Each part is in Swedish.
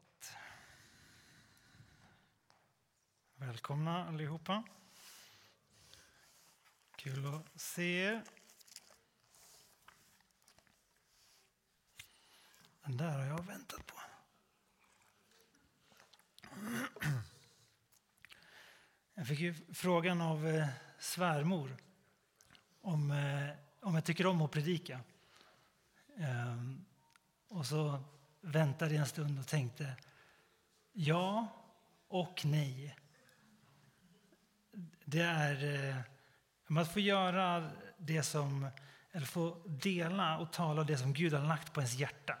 Gott. Välkomna allihopa. Kul att se er. Den där har jag väntat på. Jag fick ju frågan av eh, svärmor om, eh, om jag tycker om att predika. Ehm, och så väntade en stund och tänkte ja och nej. Det är eh, man får göra det som, eller få dela och tala det som Gud har lagt på ens hjärta.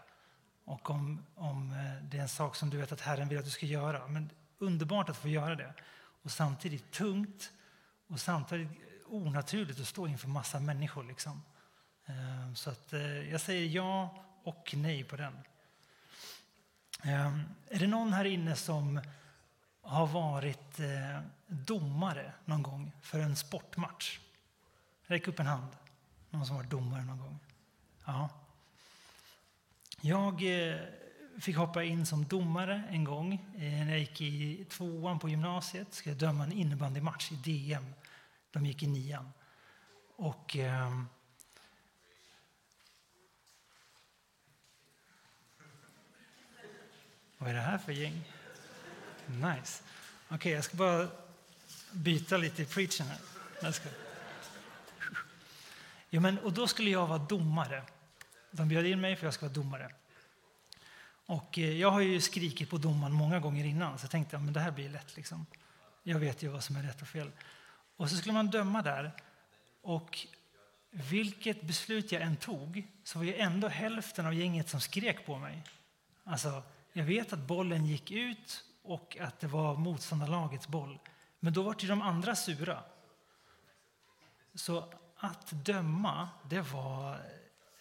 Och om, om eh, det är en sak som du vet att Herren vill att du ska göra. Men underbart att få göra det. Och samtidigt tungt och samtidigt onaturligt att stå inför massa människor. Liksom. Eh, så att eh, jag säger ja och nej på den. Ehm, är det någon här inne som har varit eh, domare någon gång för en sportmatch? Räck upp en hand. Någon som varit domare någon gång? Ja. Jag eh, fick hoppa in som domare en gång eh, när jag gick i tvåan på gymnasiet. Skulle döma en innebandymatch i DM. De gick i nian. Och... Ehm, Vad är det här för gäng? Nice. Okej, okay, jag ska bara byta lite i preachen. här. Jag ska... Jo, men, och då skulle jag vara domare. De bjöd in mig för jag ska vara domare. Och eh, jag har ju skrikit på domaren många gånger innan, så jag tänkte att det här blir lätt. Liksom. Jag vet ju vad som är rätt och fel. Och så skulle man döma där. Och vilket beslut jag än tog så var det ändå hälften av gänget som skrek på mig. Alltså, jag vet att bollen gick ut och att det var motståndarlagets boll. Men då var ju de andra sura. Så att döma, det var,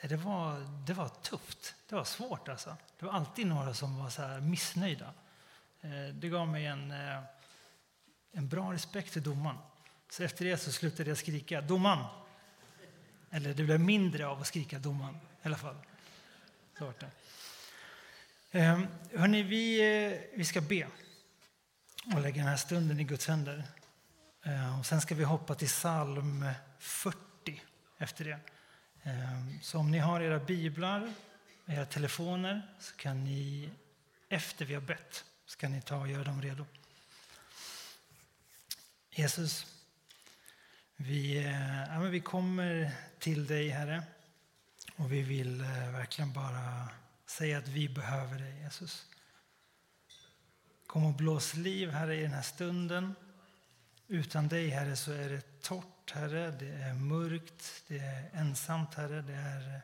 det var, det var tufft. Det var svårt alltså. Det var alltid några som var så missnöjda. Eh, det gav mig en, eh, en bra respekt för domaren. Så efter det så slutade jag skrika domaren. Eller det blev mindre av att skrika domaren i alla fall. Så var det. Ehm, Hörrni, vi, eh, vi ska be och lägga den här stunden i Guds händer. Ehm, och sen ska vi hoppa till psalm 40 efter det. Ehm, så om ni har era biblar, era telefoner, så kan ni efter vi har bett, ska ni ta och göra dem redo. Jesus, vi, eh, ja, vi kommer till dig, Herre. Och vi vill eh, verkligen bara Säg att vi behöver dig, Jesus. Kom och blås liv, Herre, i den här stunden. Utan dig, Herre, så är det torrt, Herre. Det är mörkt, det är ensamt, Herre. Det är,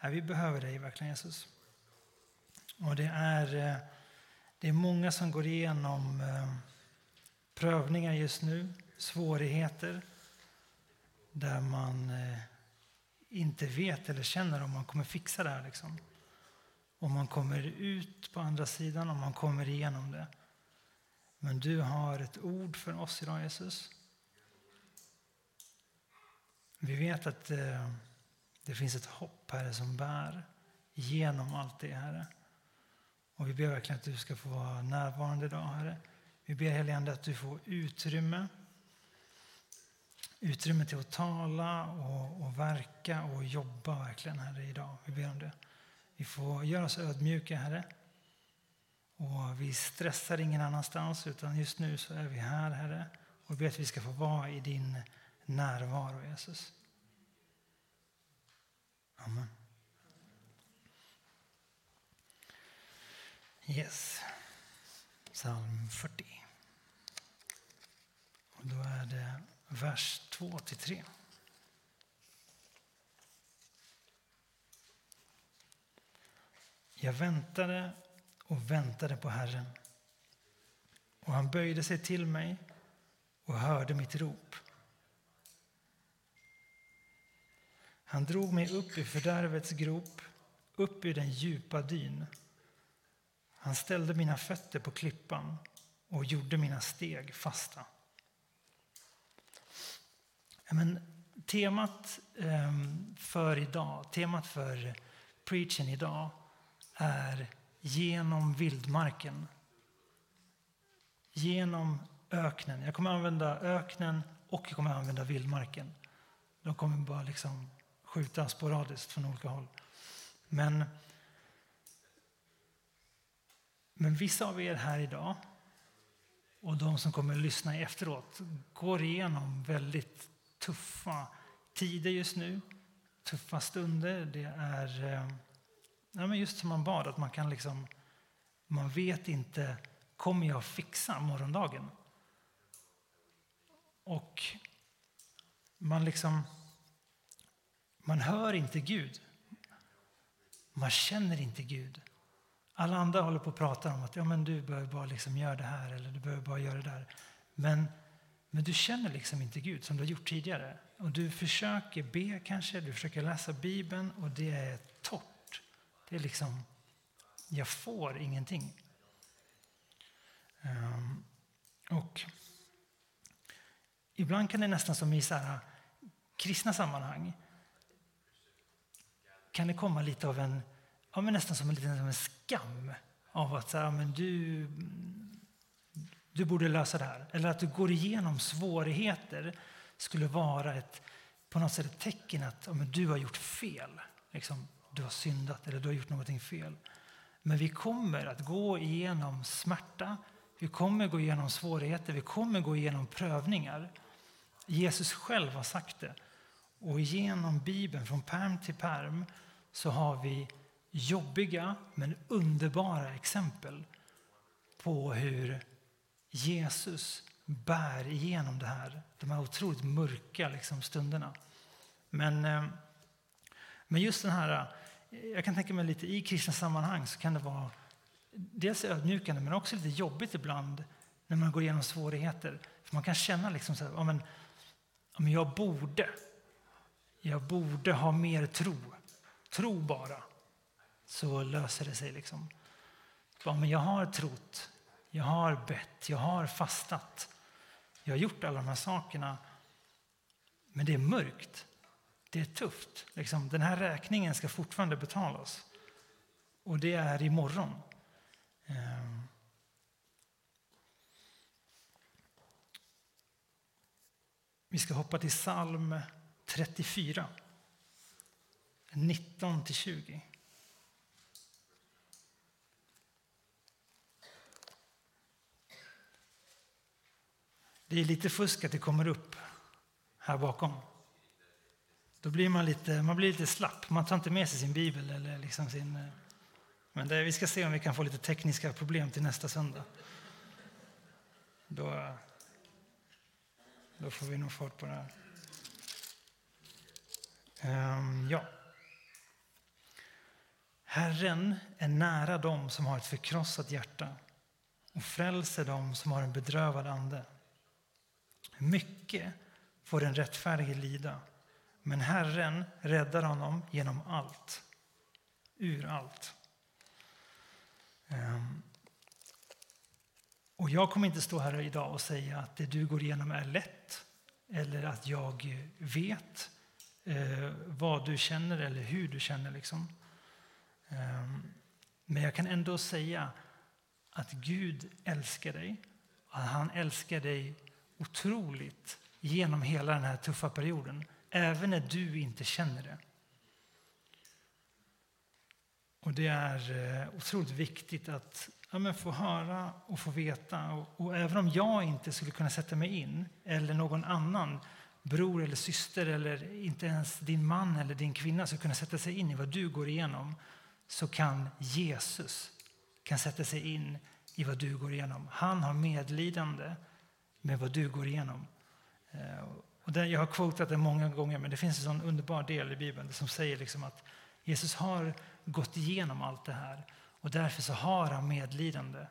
ja, vi behöver dig verkligen, Jesus. Och det är, det är många som går igenom eh, prövningar just nu, svårigheter där man eh, inte vet eller känner om man kommer fixa det här. Liksom om man kommer ut på andra sidan, om man kommer igenom det. Men du har ett ord för oss idag, Jesus. Vi vet att eh, det finns ett hopp, Herre, som bär genom allt det, Herre. Och vi ber verkligen att du ska få vara närvarande idag, Herre. Vi ber heligande att du får utrymme. Utrymme till att tala och, och verka och jobba verkligen, Herre, idag. Vi ber om det. Vi får göra oss ödmjuka, Herre. Och vi stressar ingen annanstans, utan just nu så är vi här, Herre. Och ber att vi ska få vara i din närvaro, Jesus. Amen. Yes. Psalm 40. Och då är det vers 2 till 3. Jag väntade och väntade på Herren. Och han böjde sig till mig och hörde mitt rop. Han drog mig upp i fördärvets grop, upp ur den djupa dyn. Han ställde mina fötter på klippan och gjorde mina steg fasta. Men temat ehm, för idag, temat för preachen idag är genom vildmarken. Genom öknen. Jag kommer använda öknen och jag kommer använda vildmarken. De kommer bara liksom skjuta sporadiskt från olika håll. Men, men vissa av er här idag och de som kommer att lyssna efteråt går igenom väldigt tuffa tider just nu. Tuffa stunder. Det är eh, ja, men just som man bad, att man kan liksom... Man vet inte, kommer jag fixa morgondagen? Och man liksom... Man hör inte Gud. Man känner inte Gud. Alla andra håller på att prata om att ja, men du behöver bara liksom göra det här eller du behöver bara göra det där. Men, men du känner liksom inte Gud som du har gjort tidigare. Och du försöker be kanske, du försöker läsa Bibeln och det är torrt. Det är liksom, jag får ingenting. Um, och ibland kan det nästan som i så här, äh, kristna sammanhang kan det komma lite av en, ja, men nästan som en liten som en skam av att så här, men du, du borde lösa det här. Eller att du går igenom svårigheter skulle vara ett, på något sätt ett tecken att ja, men du har gjort fel. Liksom, du har syndat eller du har gjort någonting fel. Men vi kommer att gå igenom smärta, vi kommer gå igenom svårigheter, vi kommer gå igenom prövningar. Jesus själv har sagt det. Och genom Bibeln, från perm till perm, så har vi jobbiga men underbara exempel på hur Jesus bär igenom det här, de här otroligt mörka liksom, stunderna. Men, eh, men just den här, jag kan tänka mig lite i kristna sammanhang så kan det vara dels ödmjukande men också lite jobbigt ibland när man går igenom svårigheter. För man kan känna liksom så här, ja, men, ja, men jag borde, jag borde ha mer tro. Tro bara, så löser det sig. Liksom. Ja, men jag har trott, jag har bett, jag har fastat. Jag har gjort alla de här sakerna, men det är mörkt. Det är tufft. Liksom, den här räkningen ska fortfarande betalas. Och det är imorgon. Ehm. Vi ska hoppa till psalm 34, 19-20. Det är lite fusk att det kommer upp här bakom. Då blir man lite, man blir lite slapp. Man tar inte med sig sin bibel. Eller liksom sin, eh, men det, vi ska se om vi kan få lite tekniska problem till nästa söndag. Då, då får vi nog fart på det här. Um, ja. Herren är nära dem som har ett förkrossat hjärta och frälser dem som har en bedrövad ande. Mycket får den rättfärdige lida, men Herren räddar honom genom allt, ur allt. Ehm. Och jag kommer inte stå här idag och säga att det du går igenom är lätt eller att jag vet eh, vad du känner eller hur du känner. Liksom. Ehm. Men jag kan ändå säga att Gud älskar dig. Att han älskar dig otroligt genom hela den här tuffa perioden, även när du inte känner det. Och Det är eh, otroligt viktigt att ja, få höra och få veta. Och, och, även om jag inte skulle kunna sätta mig in, eller någon annan bror eller syster eller inte ens din man eller din kvinna skulle kunna sätta sig in i vad du går igenom, så kan Jesus kan sätta sig in i vad du går igenom. Han har medlidande med vad du går igenom. Eh, och där, jag har quotat det många gånger, men det finns en sån underbar del i Bibeln som säger liksom att Jesus har gått igenom allt det här och därför så har han medlidande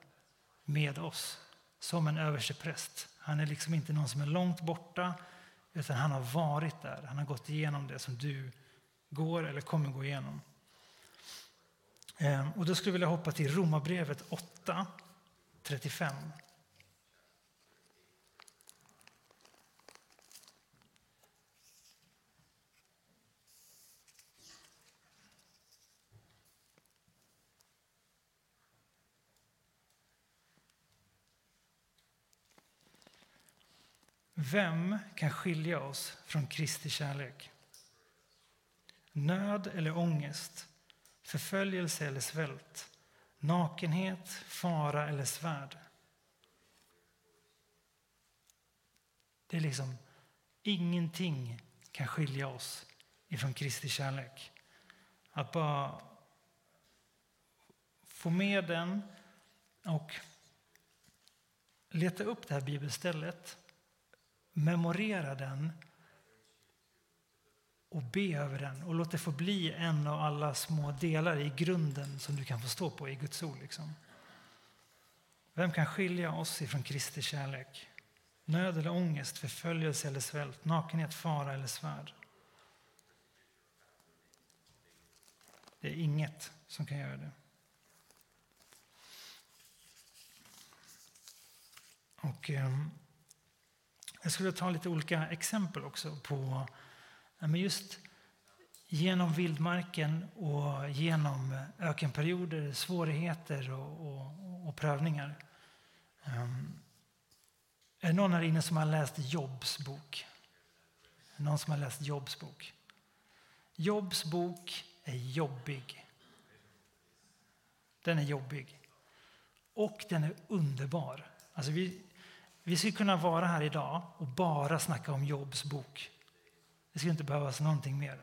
med oss som en överstepräst. Han är liksom inte någon som är långt borta, utan han har varit där. Han har gått igenom det som du går eller kommer gå igenom. Ehm, och då skulle jag vilja hoppa till Romarbrevet 8, 35. Vem kan skilja oss från Kristi kärlek? Nöd eller ångest, förföljelse eller svält, nakenhet, fara eller svärd. Det är liksom ingenting kan skilja oss ifrån Kristi kärlek. Att bara få med den och leta upp det här bibelstället, memorera den och be över den och låt det få bli en av alla små delar i grunden som du kan få stå på i Guds ord. Liksom. Vem kan skilja oss ifrån Kristi kärlek? Nöd eller ångest, förföljelse eller svält, nakenhet, fara eller svärd. Det är inget som kan göra det. Och, eh, jag skulle ta lite olika exempel också på men just genom vildmarken och genom ökenperioder, svårigheter och, och, och prövningar. Um, är det någon här inne som har läst Jobs bok? Någon som har läst Jobs bok? Jobs bok är jobbig. Den är jobbig. Och den är underbar. Alltså vi, vi skulle kunna vara här idag och bara snacka om Jobs bok. Det skulle inte behövas någonting mer.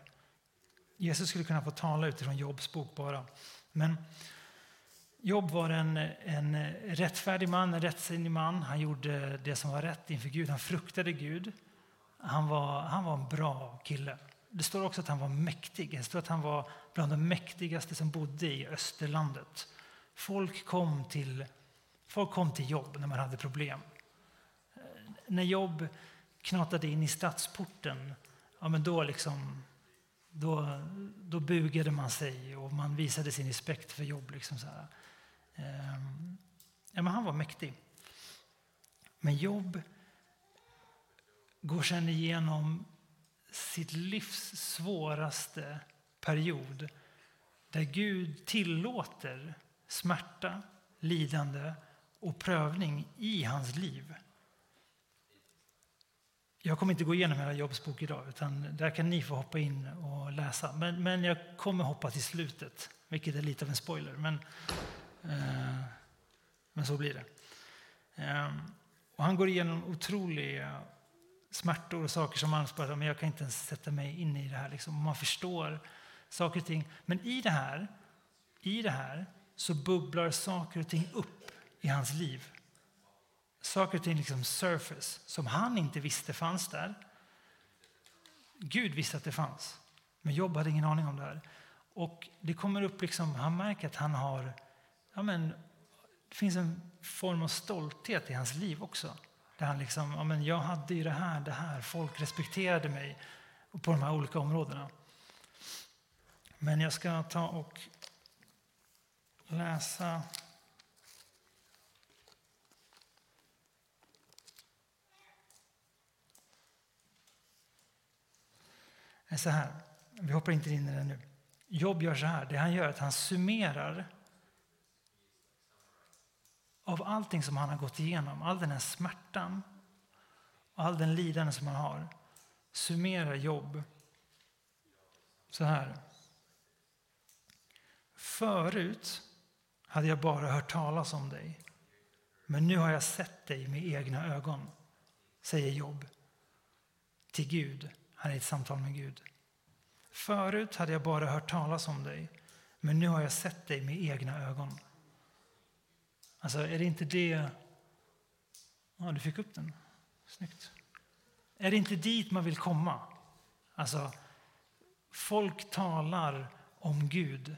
Jesus skulle kunna få tala utifrån Jobs bok bara. Men Jobb var en, en rättfärdig man, en rättsinnig man. Han gjorde det som var rätt inför Gud. Han fruktade Gud. Han var, han var en bra kille. Det står också att han var mäktig. Det står att han var bland de mäktigaste som bodde i Österlandet. Folk kom till, folk kom till jobb när man hade problem. När jobb knatade in i stadsporten, ja, men då, liksom, då, då bugade man sig och man visade sin respekt för jobb. Liksom så här. Ehm, ja, men han var mäktig. Men Jobb går sedan igenom sitt livs svåraste period där Gud tillåter smärta, lidande och prövning i hans liv. Jag kommer inte gå igenom hela Jobs bok idag, utan där kan ni få hoppa in och läsa. Men, men jag kommer hoppa till slutet, vilket är lite av en spoiler. Men Eh, men så blir det. Eh, och han går igenom otroliga smärtor och saker som man bara, men jag kan inte ens sätta mig in i det här. Liksom. Man förstår saker och ting. Men i det här, i det här så bubblar saker och ting upp i hans liv. Saker och ting liksom surface, som han inte visste fanns där. Gud visste att det fanns, men Jobb hade ingen aning om det här. Och det kommer upp, liksom, han märker att han har ja, men, det finns en form av stolthet i hans liv också. Där han liksom, ja, men jag hade ju det här, det här, folk respekterade mig på de här olika områdena. Men jag ska ta och läsa så här. Vi hoppar inte in i det nu. Jobb gör så här. Det han gör är att han summerar av allting som han har gått igenom, all den här smärtan och all den lidande som han har, summerar Jobb så här. Förut hade jag bara hört talas om dig, men nu har jag sett dig med egna ögon, säger Jobb till Gud här är i ett samtal med Gud. Förut hade jag bara hört talas om dig, men nu har jag sett dig med egna ögon. Alltså, är det inte det... Ja, du fick upp den. Snyggt. Är det inte dit man vill komma? Alltså, folk talar om Gud.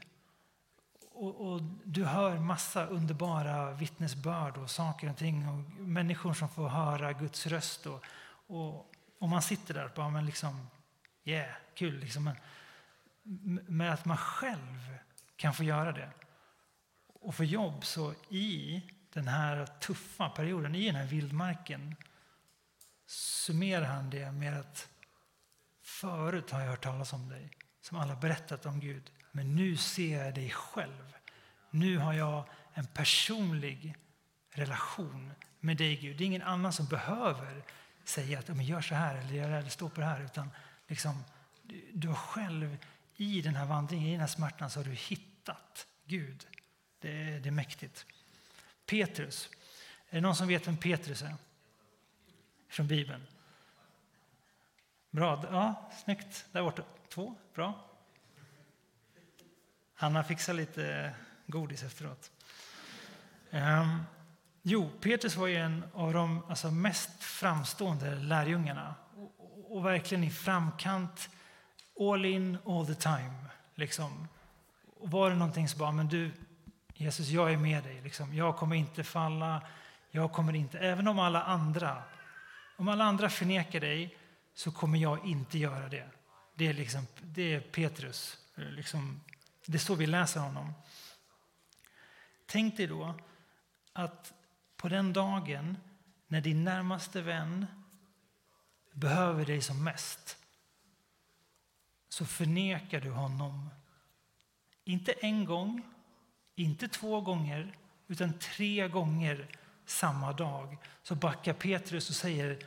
Och, och, du hör massa underbara vittnesbörd och saker och ting. Och människor som får höra Guds röst. Och, och, och man sitter där och bara, men liksom, yeah, kul. Liksom. Men, men att man själv kan få göra det och för jobb så i den här tuffa perioden, i den här vildmarken summerar han det med att förut har jag hört talas om dig, som alla berättat om Gud, men nu ser jag dig själv. Nu har jag en personlig relation med dig, Gud. Det är ingen annan som behöver säga att gör så här eller gör det eller stå på det här. Utan liksom, du, du har själv i den här vandringen, i den här smärtan, så har du hittat Gud. Det, det är mäktigt. Petrus. Är det någon som vet vem Petrus är? Från Bibeln. Bra. Ja, snyggt. Där borta. Två. Bra. Hanna fixar lite godis efteråt. Um, jo, Petrus var ju en av de alltså, mest framstående lärjungarna och, och, verkligen i framkant, all in, all the time. Liksom. Och var det någonting så bara, men du, Jesus, jag är med dig. Liksom. Jag kommer inte falla. Jag kommer inte, även om alla andra, om alla andra förnekar dig så kommer jag inte göra det. Det är, liksom, det är Petrus. Eh, liksom, det är så vi läser honom. Tänk dig då att på den dagen när din närmaste vän behöver dig som mest så förnekar du honom. Inte en gång, inte två gånger, utan tre gånger samma dag. Så backar Petrus och säger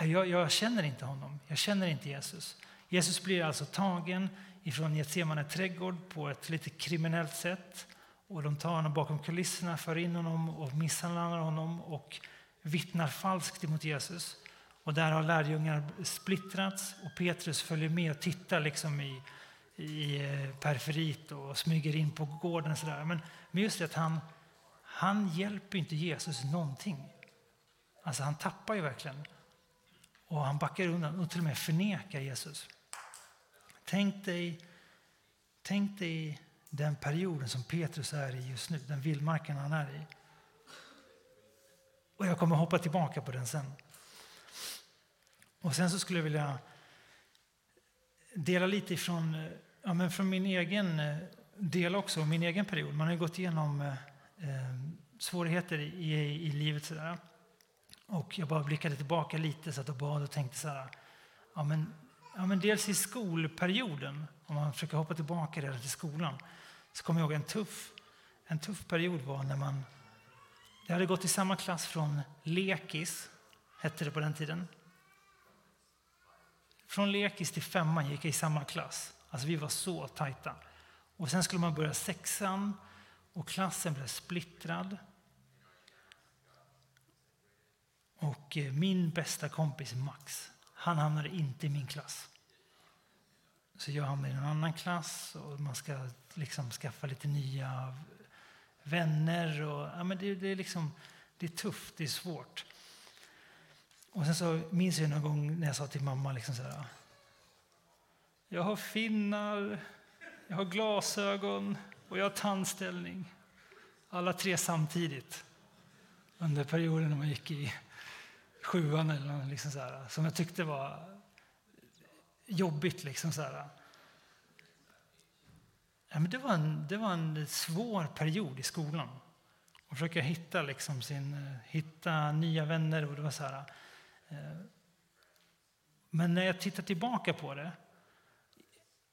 jag, jag känner inte honom, jag känner inte Jesus. Jesus blir alltså tagen ifrån Getsemane trädgård på ett lite kriminellt sätt. Och de tar honom bakom kulisserna, för in honom och misshandlar honom och vittnar falskt emot Jesus. Och där har lärjungar splittrats och Petrus följer med och tittar liksom i, i eh, periferit och smyger in på gården. Och sådär. Men, men just det att han, han hjälper inte Jesus någonting. Alltså han tappar ju verkligen. Och han backar undan och till och med förnekar Jesus. Tänk dig, tänk dig den perioden som Petrus är i just nu, den vildmarken han är i. Och jag kommer hoppa tillbaka på den sen. Och sen så skulle jag vilja dela lite ifrån, ja, men från min egen eh, del också, min egen period. Man har ju gått igenom eh, eh svårigheter i, i livet. Sådär. Och jag bara blickade tillbaka lite så att bad och tänkte så här, ja men ja, men dels i skolperioden, om man försöker hoppa tillbaka redan till skolan, så kommer jag ihåg en tuff, en tuff period var när man... Jag hade gått i samma klass från lekis, hette det på den tiden. Från lekis till femman gick jag i samma klass. Alltså vi var så tajta. Och sen skulle man börja sexan och klassen blev splittrad. Och eh, min bästa kompis Max, han hamnade inte i min klass. Så gör han i en annan klass och man ska liksom skaffa lite nya vänner. Och, ja, men det, det, är liksom, det är tufft, det är svårt. Och sen så minns jag någon gång när jag sa till mamma liksom så här. Jag har finnar, jag har glasögon och jag har tandställning. Alla tre samtidigt under perioden när man gick i sjuan eller liksom så här, som jag tyckte var jobbigt. Liksom så här. Ja, men det, var en, det var en svår period i skolan. Att försöka hitta, liksom sin, eh, hitta nya vänner. Och det var så här, eh, men när jag tittar tillbaka på det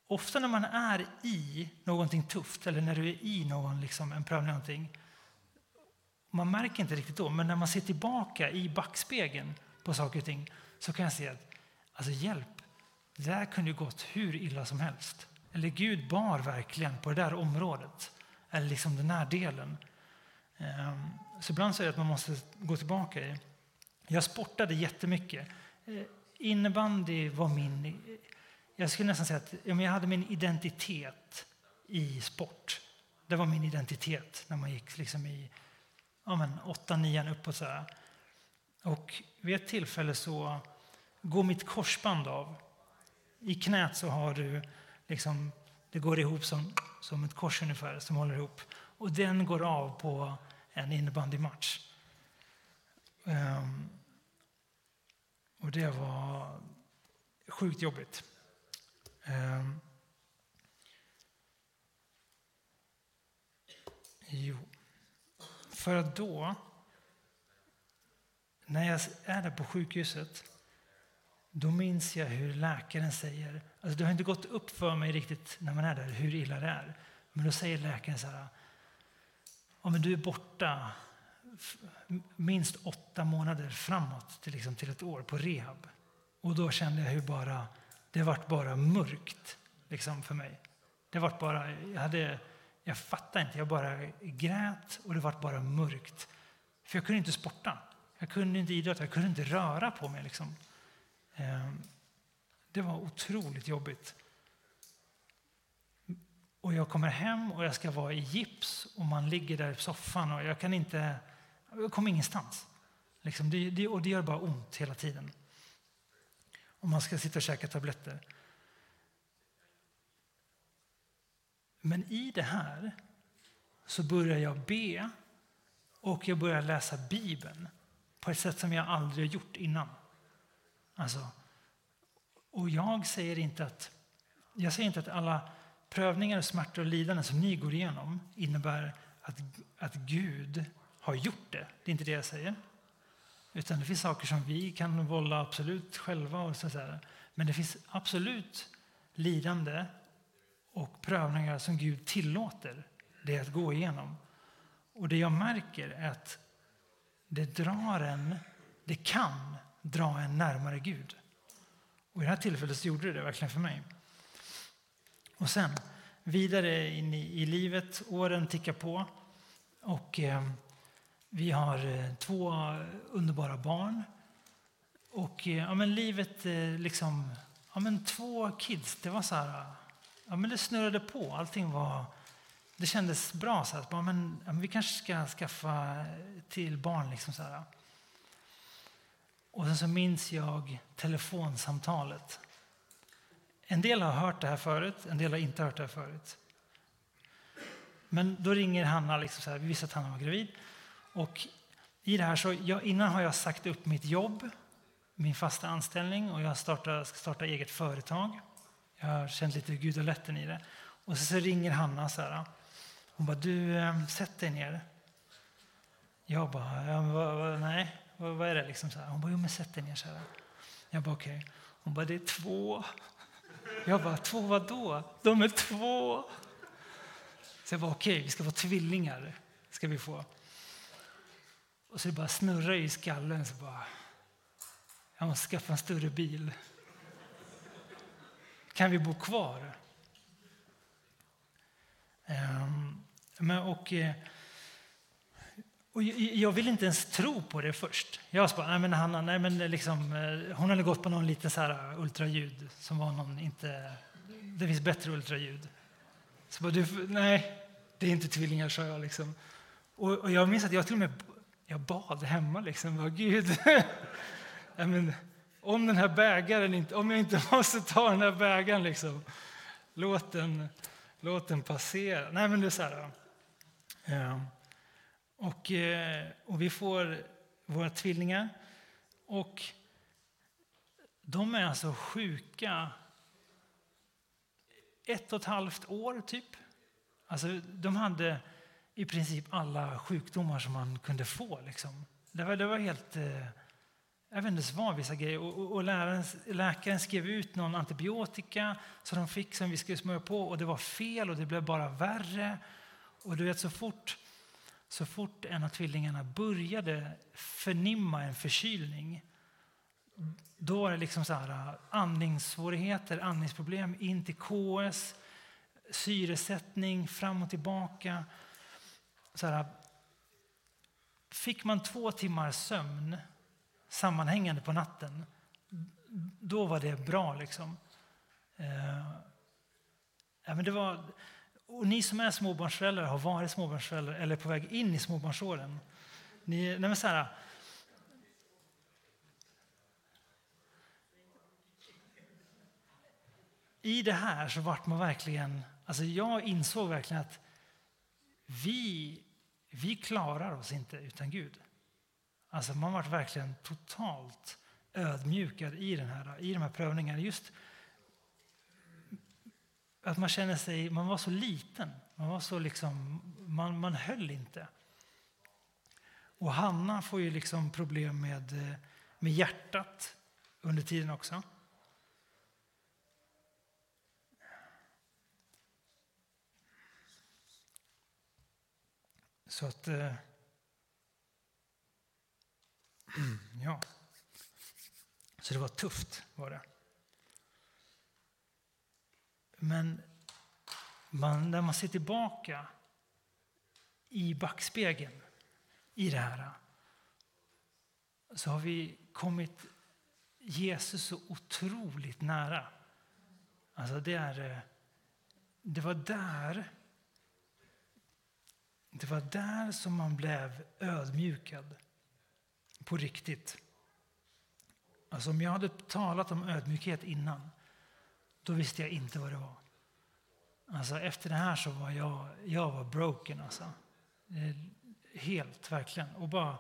Ofta när man är i någonting tufft eller när du är i någon, liksom, en prövning, någonting, man märker inte riktigt då, men när man ser tillbaka i backspegeln på saker och ting så kan jag se att alltså hjälp, det där kunde ju gått hur illa som helst. Eller Gud bar verkligen på det där området, eller liksom den här delen. Ehm, så ibland så är det att man måste gå tillbaka i. Jag sportade jättemycket. Eh, innebandy var min... Jag skulle nästan säga att jag hade min identitet i sport. Det var min identitet när man gick liksom i ja, men, åtta, nian uppåt. Så här. Och vid ett tillfälle så går mitt korsband av. I knät så har du liksom, det går ihop som, som ett kors ungefär som håller ihop. Och den går av på en innebandymatch. Um, och det var sjukt jobbigt. Um, jo. För att då, när jag är där på sjukhuset, då minns jag hur läkaren säger, alltså det har inte gått upp för mig riktigt när man är där hur illa det är. Men då säger läkaren så här, ja, men du är borta minst åtta månader framåt till, liksom, till ett år på rehab. Och då kände jag hur bara, det vart bara mörkt liksom, för mig. Det vart bara, jag, hade, jag fattade inte, jag bara grät och det vart bara mörkt. För jag kunde inte sporta, jag kunde inte idrotta, jag kunde inte röra på mig. Liksom. Ehm, det var otroligt jobbigt. Och jag kommer hem och jag ska vara i gips och man ligger där i soffan och jag kan inte, jag kommer ingenstans. Liksom det, det, och det gör bara ont hela tiden. Om man ska sitta och käka tabletter. Men i det här så börjar jag be och jag börjar läsa Bibeln på ett sätt som jag aldrig gjort innan. Alltså, och jag säger inte att, jag säger inte att alla prövningar, smärtor och lidanden som ni går igenom innebär att, att Gud har gjort det. Det är inte det jag säger. Utan det finns saker som vi kan vålla absolut själva. Och så där. Men det finns absolut lidande och prövningar som Gud tillåter det att gå igenom. Och det jag märker är att det drar en, det kan dra en närmare Gud. Och i det här tillfället så gjorde det det verkligen för mig. Och sen vidare in i, i livet, åren tickar på och eh, vi har eh, två underbara barn. Och eh, ja, men livet eh, liksom, ja men två kids, det var så här, ja men det snurrade på, allting var, det kändes bra så att ja, men, ja, men vi kanske ska skaffa till barn liksom så här. Och sen så minns jag telefonsamtalet. En del har hört det här förut, en del har inte hört det här förut. Men då ringer Hanna, liksom så här, vi visste att Hanna var gravid. Och i det här så, jag, innan har jag sagt upp mitt jobb, min fasta anställning och jag startar, ska starta eget företag. Jag har känt lite gudalätten i det. Och så, så ringer Hanna så här. Hon bara, du, eh, sätt dig ner. Jag bara, ja, nej, vad, vad, är det liksom? Så här. Hon bara, jo men sätt dig ner kära. Jag bara, okej. Okay. Hon bara, det är två. Jag bara, två vad då? De är två. Så jag bara, okej, okay, vi ska få tvillingar. Ska vi få. Och så det bara snurrar i skallen. Så bara, jag måste skaffa en större bil. Kan vi bo kvar? Um, men, och, eh, och jag vill inte ens tro på det först. Jag sa nej men Hanna, nej men liksom, eh, hon hade gått på någon liten så här eh, ultraljud som var någon inte, det finns bättre ultraljud. Så bara, du, nej, det är inte tvillingar, sa jag. Liksom. Och, och jag minns att jag till och med jag bad hemma. Liksom, bara, Gud, men, om den här bägaren inte, om jag inte måste ta den här bägaren, liksom, låt, den, låt den passera. Nej, men det är så här. Ja. Och, eh, och vi får våra tvillingar. Och de är alltså sjuka ett och ett halvt år, typ. Alltså, de hade i princip alla sjukdomar som man kunde få. Liksom. Det, var, det var helt... Eh, jag vet inte vad vissa grejer. Och, och, och läraren, läkaren skrev ut någon antibiotika som de fick som vi skulle smörja på och det var fel och det blev bara värre. Och du vet så fort, så fort en av tvillingarna började förnimma en förkylning då var det liksom så här, andningssvårigheter, andningsproblem, in till KS, syresättning, fram och tillbaka så här, fick man två timmar sömn sammanhängande på natten, då var det bra. liksom. Eh, ja, men det var, och ni som är småbarnsföräldrar, har varit småbarnsföräldrar eller är på väg in i småbarnsåren. Ni, nej men så här, I det här så vart man verkligen... Alltså jag insåg verkligen att vi vi klarar oss inte utan Gud. Alltså man vart verkligen totalt ödmjukad i, den här, i de här prövningarna. Just att man känner sig, man var så liten, man var så liksom, man, man höll inte. Och Hanna får ju liksom problem med, eh, med hjärtat under tiden också. Så att... Eh, Ja. Så det var tufft var det. Men man, när man ser tillbaka i backspegeln i det här så har vi kommit Jesus så otroligt nära. Alltså det, är, eh, det var där det var där som man blev ödmjukad på riktigt. Alltså om jag hade talat om ödmjukhet innan, då visste jag inte vad det var. Alltså efter det här så var jag, jag var broken alltså. Eh, helt, verkligen. Och, bara,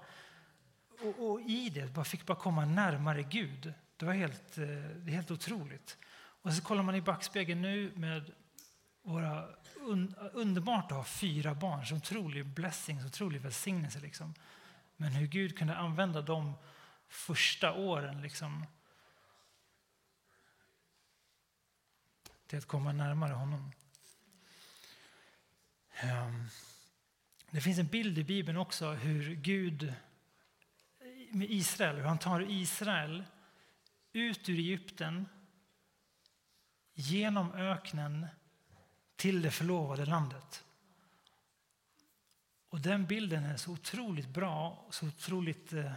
och, och i det bara fick bara komma närmare Gud. Det var helt, eh, det helt otroligt. Och så kollar man i backspegeln nu med våra un, underbart att ha fyra barn, så otrolig blessing, så otrolig välsignelse. Liksom. Men hur Gud kunde använda de första åren liksom, till att komma närmare honom. Ehm, det finns en bild i Bibeln också hur Gud med Israel, hur han tar Israel ut ur Egypten genom öknen till det förlovade landet. Och den bilden är så otroligt bra. Så otroligt, eh,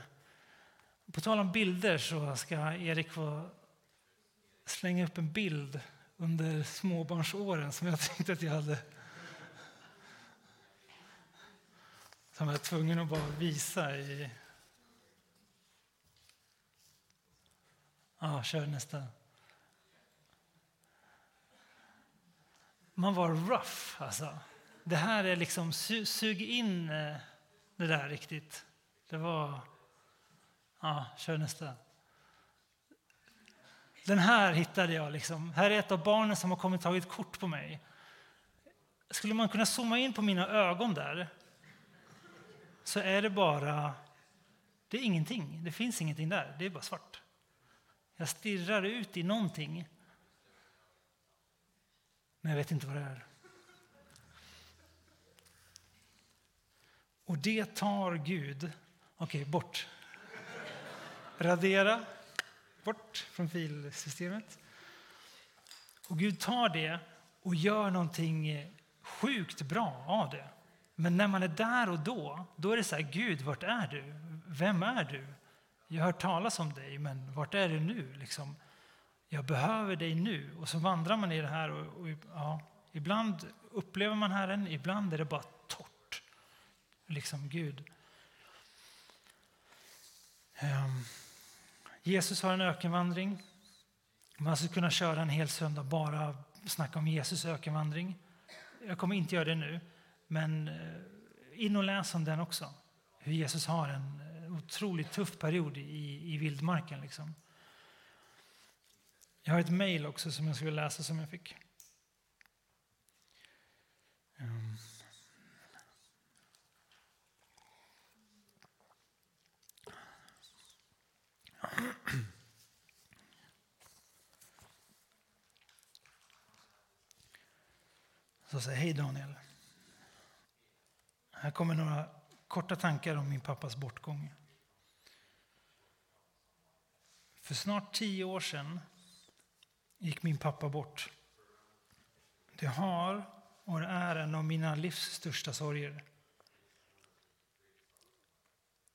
på tal om bilder så ska Erik få slänga upp en bild under småbarnsåren som jag tänkte att jag hade som jag var tvungen att bara visa i... Ja, kör nästa. Man var rough, alltså. Det här är liksom, su sug in eh, det där riktigt. Det var... Ja, kör nästa. Den här hittade jag. Liksom. Här är ett av barnen som har kommit och tagit kort på mig. Skulle man kunna zooma in på mina ögon där så är det bara... Det är ingenting. Det finns ingenting där. Det är bara svart. Jag stirrar ut i någonting. Men jag vet inte vad det är. Och det tar Gud... Okej, okay, bort. Radera. Bort från filsystemet. Och Gud tar det och gör någonting sjukt bra av det. Men när man är där och då, då är det så här, Gud, vart är du? Vem är du? Jag har hört talas om dig, men vart är du nu? Liksom, jag behöver dig nu. Och så vandrar man i det här. Och, och, ja, ibland upplever man Herren, ibland är det bara torrt. Liksom Gud. Um, Jesus har en ökenvandring. Man skulle kunna köra en hel söndag bara snacka om Jesus ökenvandring. Jag kommer inte göra det nu. Men eh, in och läs om den också. Hur Jesus har en eh, otroligt tuff period i, i vildmarken. Liksom. Jag har ett mejl också som jag skulle läsa som jag fick. Um. Så säger hej Daniel. Här kommer några korta tankar om min pappas bortgång. För snart tio år sedan gick min pappa bort. Det har och är en av mina livs största sorger.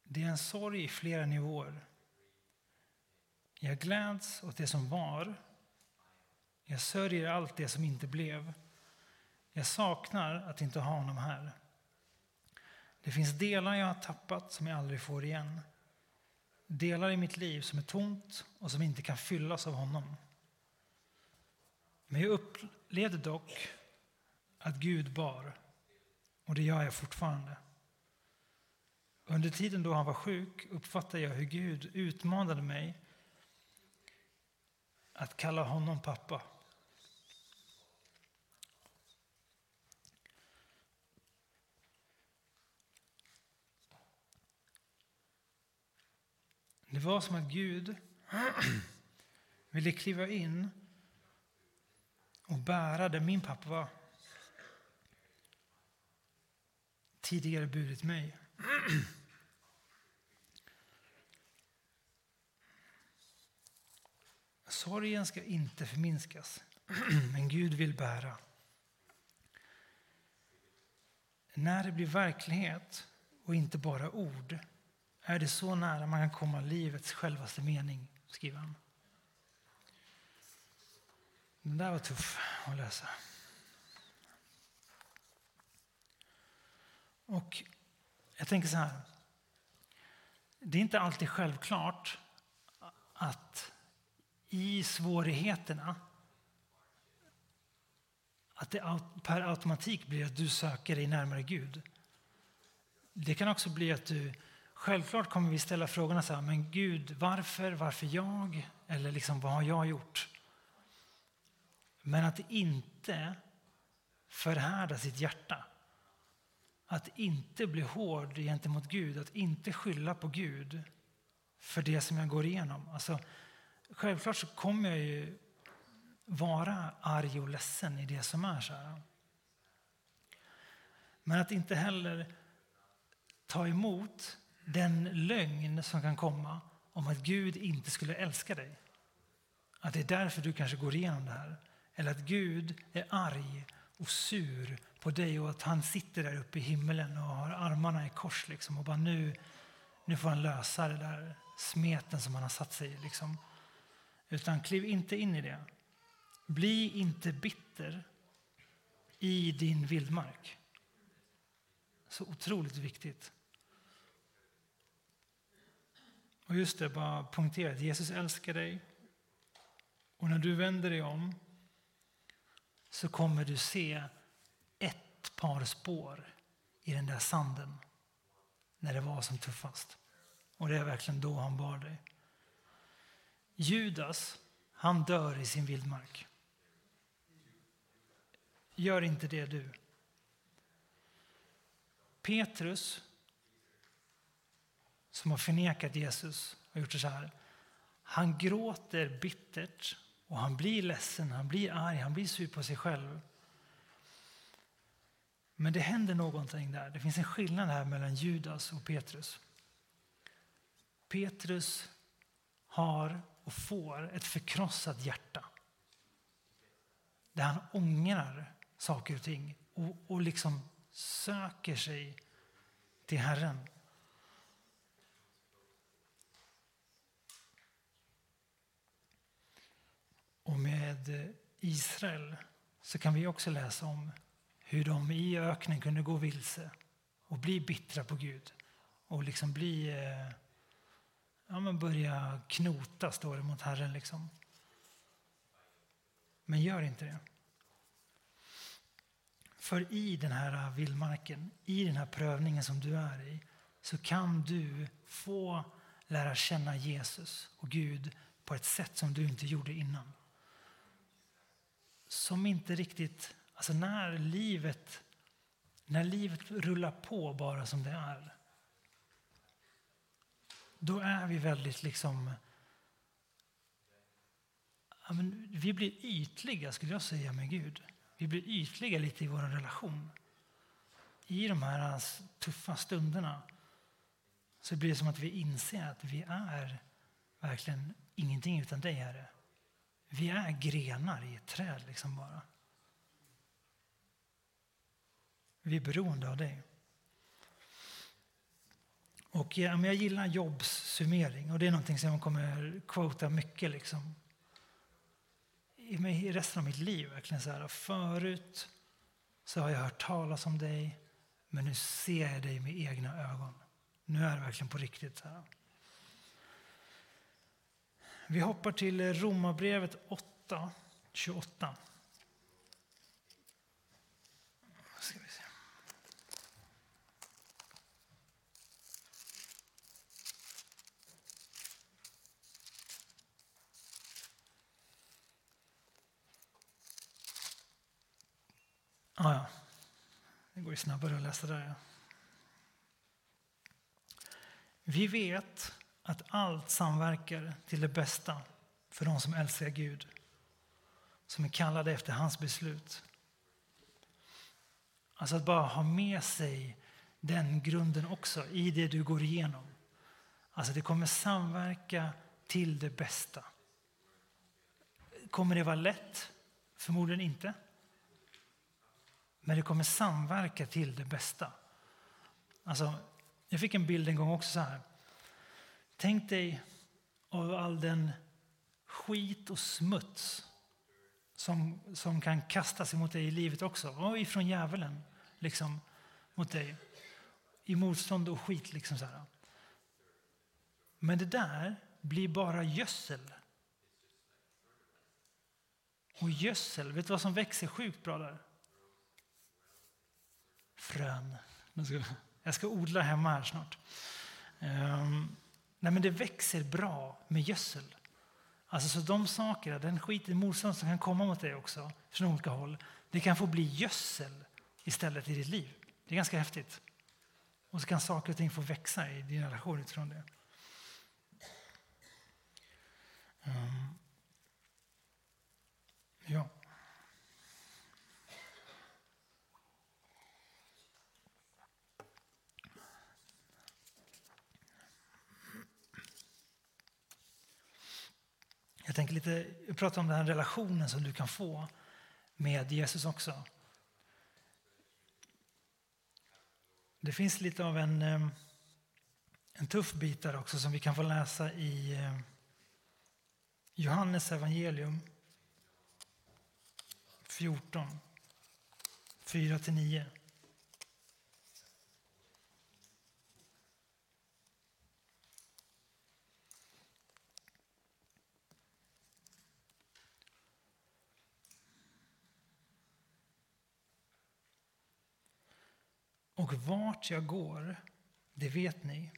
Det är en sorg i flera nivåer. Jag gläds åt det som var. Jag sörjer allt det som inte blev. Jag saknar att inte ha honom här. Det finns delar jag har tappat som jag aldrig får igen. Delar i mitt liv som är tomt och som inte kan fyllas av honom. Men jag upplevde dock att Gud bar, och det gör jag fortfarande. Under tiden då han var sjuk uppfattade jag hur Gud utmanade mig att kalla honom pappa. Det var som att Gud ville kliva in och bära där min pappa var. Tidigare burit mig. Sorgen ska inte förminskas, men Gud vill bära. När det blir verklighet och inte bara ord är det så nära man kan komma livets självaste mening, skriver han. Den där var tuff att läsa. Och jag tänker så här. Det är inte alltid självklart att i svårigheterna att det per automatik blir att du söker dig närmare Gud. Det kan också bli att du Självklart kommer vi ställa frågorna så här, men Gud, varför, varför jag? Eller liksom, vad har jag gjort? Men att inte förhärda sitt hjärta. Att inte bli hård gentemot Gud, att inte skylla på Gud för det som jag går igenom. Alltså, självklart så kommer jag ju vara arg och ledsen i det som är så här. Men att inte heller ta emot den lögn som kan komma om att Gud inte skulle älska dig. Att det är därför du kanske går igenom det här. Eller att Gud är arg och sur på dig och att han sitter där uppe i himmelen och har armarna i kors liksom och bara nu, nu får han lösa det där smeten som han har satt sig i. Liksom. Utan kliv inte in i det. Bli inte bitter i din vildmark. Så otroligt viktigt. Och just det, bara poängtera att Jesus älskar dig. Och när du vänder dig om så kommer du se ett par spår i den där sanden när det var som tuffast. Och det är verkligen då han bar dig. Judas, han dör i sin vildmark. Gör inte det du. Petrus, som har förnekat Jesus och gjort så här. Han gråter bittert och han blir ledsen, han blir arg, han blir sur på sig själv. Men det händer någonting där. Det finns en skillnad här mellan Judas och Petrus. Petrus har och får ett förkrossat hjärta. Där han ångrar saker och ting och, och liksom söker sig till Herren. Och med Israel så kan vi också läsa om hur de i öknen kunde gå vilse och bli bittra på Gud och liksom bli, eh, ja men börja knota, står det, mot Herren. Liksom. Men gör inte det. För i den här vildmarken, i den här prövningen som du är i, så kan du få lära känna Jesus och Gud på ett sätt som du inte gjorde innan som inte riktigt... Alltså när livet, när livet rullar på bara som det är då är vi väldigt liksom... Ja, men vi blir ytliga, skulle jag säga, med Gud. Vi blir ytliga lite i vår relation. I de här tuffa stunderna så blir det som att vi inser att vi är verkligen ingenting utan dig, Herre. Vi är grenar i ett träd liksom bara. Vi är beroende av dig. Och jag gillar Jobs summering och det är någonting som jag kommer quota mycket. Liksom. I resten av mitt liv. Verkligen så här, förut så har jag hört talas om dig men nu ser jag dig med egna ögon. Nu är det verkligen på riktigt. Så här. Vi hoppar till Romarbrevet 8, 28. Ska vi se. Ah, ja, det går ju snabbare att läsa där. Vi vet att allt samverkar till det bästa för de som älskar Gud, som är kallade efter hans beslut. Alltså att bara ha med sig den grunden också i det du går igenom. Alltså det kommer samverka till det bästa. Kommer det vara lätt? Förmodligen inte. Men det kommer samverka till det bästa. Alltså, jag fick en bild en gång också så här. Tänk dig av all den skit och smuts som, som kan kastas emot dig i livet också. Och ifrån djävulen liksom, mot dig. I motstånd och skit. Liksom så här. Men det där blir bara gödsel. Och gödsel, vet du vad som växer sjukt bra där? Frön. Jag ska odla hemma här snart. Um, nej men det växer bra med gödsel. Alltså så de sakerna, den skiten, motstånd som kan komma mot dig också från olika håll, det kan få bli gödsel istället i ditt liv. Det är ganska häftigt. Och så kan saker och ting få växa i din relation utifrån det. Um, ja. Jag tänker lite, prata om den här relationen som du kan få med Jesus också. Det finns lite av en, en tuff bit där också som vi kan få läsa i Johannes evangelium 14, 4-9. Och vart jag går, det vet ni.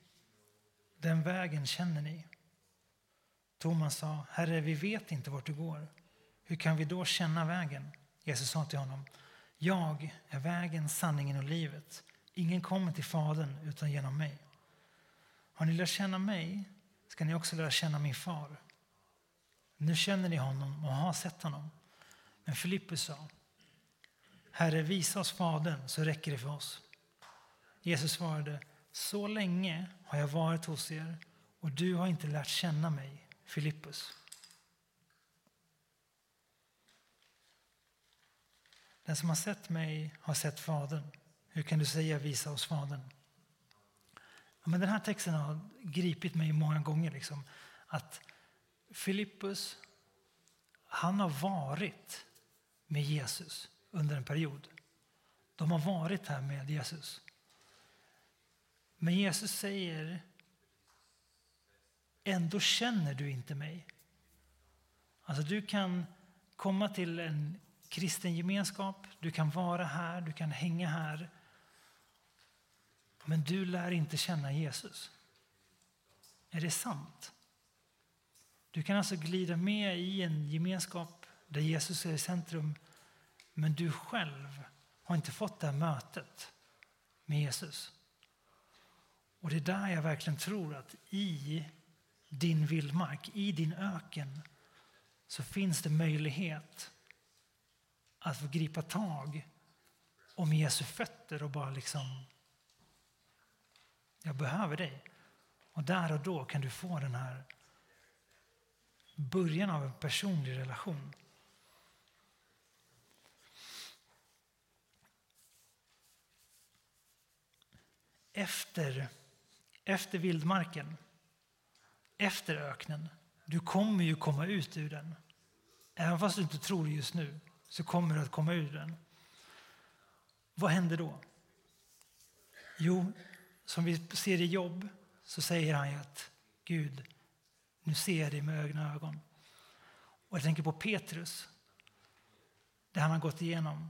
Den vägen känner ni. Thomas sa, Herre, vi vet inte vart du går. Hur kan vi då känna vägen? Jesus sa till honom, jag är vägen, sanningen och livet. Ingen kommer till Fadern utan genom mig. Har ni lärt känna mig ska ni också lära känna min far. Nu känner ni honom och har sett honom. Men Filippus sa, Herre, visa oss Fadern så räcker det för oss. Jesus svarade, så länge har jag varit hos er och du har inte lärt känna mig, Filippus. Den som har sett mig har sett Fadern. Hur kan du säga visa oss Fadern? Ja, men den här texten har gripit mig många gånger. Liksom, att Filippus, han har varit med Jesus under en period. De har varit här med Jesus. Men Jesus säger, ändå känner du inte mig. Alltså du kan komma till en kristen gemenskap, du kan vara här, du kan hänga här. Men du lär inte känna Jesus. Är det sant? Du kan alltså glida med i en gemenskap där Jesus är i centrum men du själv har inte fått det här mötet med Jesus. Och det är där jag verkligen tror att i din vildmark, i din öken, så finns det möjlighet att få gripa tag om Jesu fötter och bara liksom, jag behöver dig. Och där och då kan du få den här början av en personlig relation. Efter efter vildmarken, efter öknen. Du kommer ju komma ut ur den. Även fast du inte tror det just nu, så kommer du att komma ur den. Vad händer då? Jo, som vi ser i jobb så säger han ju att Gud, nu ser jag dig med egna ögon. Och jag tänker på Petrus, det han har gått igenom.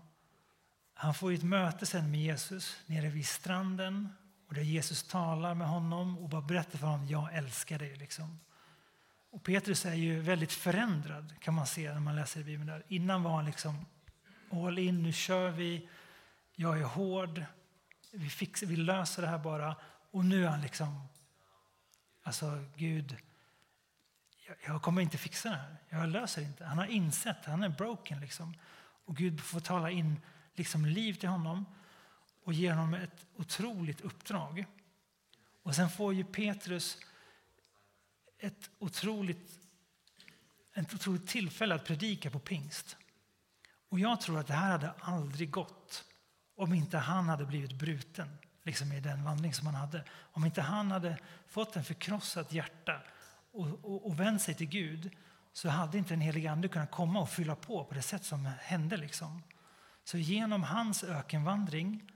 Han får ett möte sen med Jesus nere vid stranden och där Jesus talar med honom och bara berättar för honom jag älskar dig. Liksom. Och Petrus är ju väldigt förändrad kan man se när man läser i Bibeln. Där. Innan var han liksom all in, nu kör vi, jag är hård, vi, fixar, vi löser det här bara. Och nu är han liksom, alltså Gud, jag, jag kommer inte fixa det här, jag löser det inte. Han har insett, han är broken liksom. Och Gud får tala in liksom liv till honom och ger honom ett otroligt uppdrag. Och sen får ju Petrus ett otroligt ett otroligt tillfälle att predika på pingst. Och jag tror att det här hade aldrig gått om inte han hade blivit bruten liksom i den vandring som han hade. Om inte han hade fått en förkrossat hjärta och, och, och vänt sig till Gud så hade inte den helige Ande kunnat komma och fylla på på det sätt som hände. Liksom. Så genom hans ökenvandring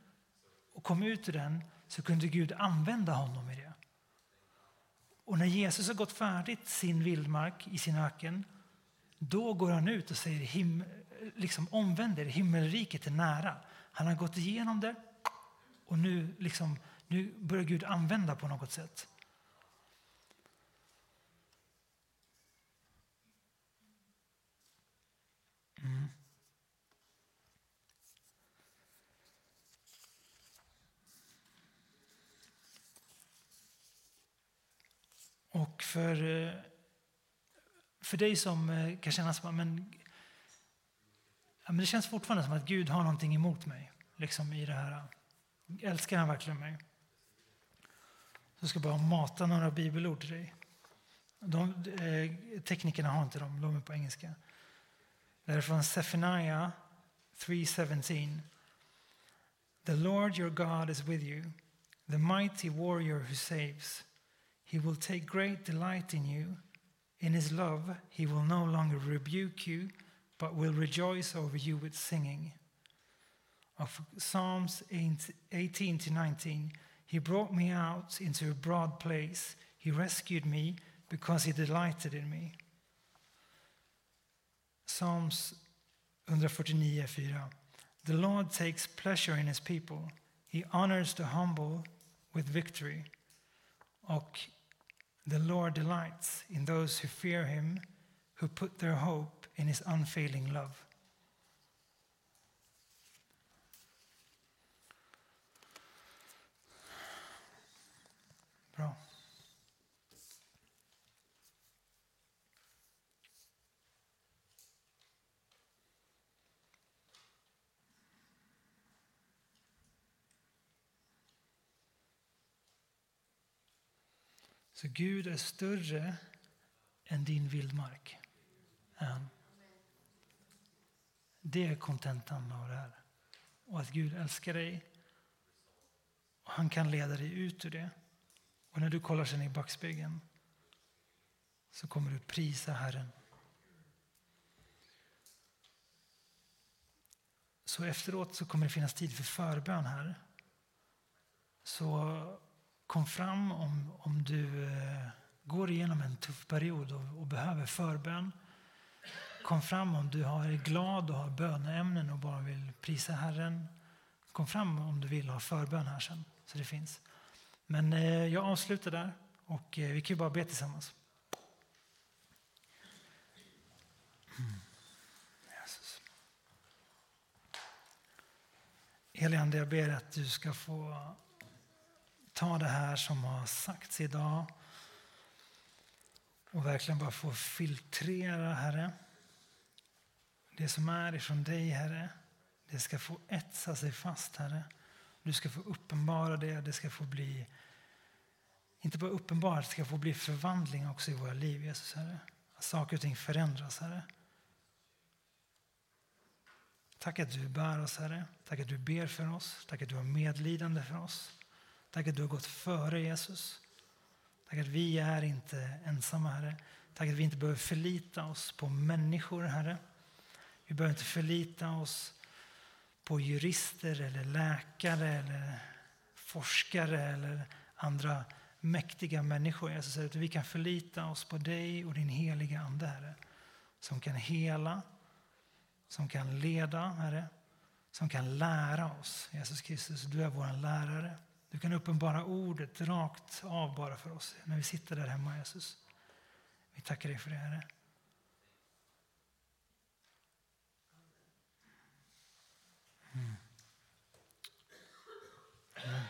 och kom ut ur den så kunde Gud använda honom i det. Och när Jesus har gått färdigt sin vildmark i sin öken då går han ut och säger him, liksom omvänder, himmelriket är nära. Han har gått igenom det och nu, liksom, nu börjar Gud använda på något sätt. Mm. Och för, eh, för dig som eh, kan känna som men, ja, men det känns fortfarande som att Gud har någonting emot mig liksom i det här. Älskar han verkligen mig? Så ska jag bara mata några bibelord till dig. De, eh, teknikerna har inte dem, de är på engelska. Det är från Sefania 3.17. The Lord your God is with you, the mighty warrior who saves. He will take great delight in you. In his love he will no longer rebuke you, but will rejoice over you with singing. Of Psalms 18 to 19, he brought me out into a broad place. He rescued me because he delighted in me. Psalms 149:4. The Lord takes pleasure in his people. He honors the humble with victory. Och The Lord delights in those who fear him, who put their hope in his unfailing love. Så Gud är större än din vildmark. Det är kontentan av det här. Och att Gud älskar dig. Och han kan leda dig ut ur det. Och när du kollar sen i backspegeln så kommer du prisa Herren. Så efteråt så kommer det finnas tid för förbön här. Så kom fram om, om du eh, går igenom en tuff period och, och, behöver förbön. Kom fram om du är glad och har böneämnen och bara vill prisa Herren. Kom fram om du vill ha förbön här sen, så det finns. Men eh, jag avslutar där och eh, vi kan ju bara be tillsammans. Mm. Jesus. Helige jag ber att du ska få ta det här som har sagts idag och verkligen bara få filtrera, Herre. Det som är ifrån dig, Herre, det ska få etsa sig fast, Herre. Du ska få uppenbara det, det ska få bli inte bara uppenbart, det ska få bli förvandling också i våra liv, Jesus, Herre. Att saker och ting förändras, Herre. Tack att du bär oss, Herre. Tack att du ber för oss. Tack att du har medlidande för oss. Tack att du har gått före Jesus. Tack att vi är inte ensamma, Herre. Tack att vi inte behöver förlita oss på människor, Herre. Vi behöver inte förlita oss på jurister eller läkare eller forskare eller andra mäktiga människor. Jesus säger att vi kan förlita oss på dig och din heliga Ande, Herre. Som kan hela, som kan leda, Herre. Som kan lära oss. Jesus Kristus, du är vår lärare. Du kan uppenbara ordet rakt av bara för oss när vi sitter där hemma, Jesus. Vi tackar dig för det, Herre. Mm. Mm.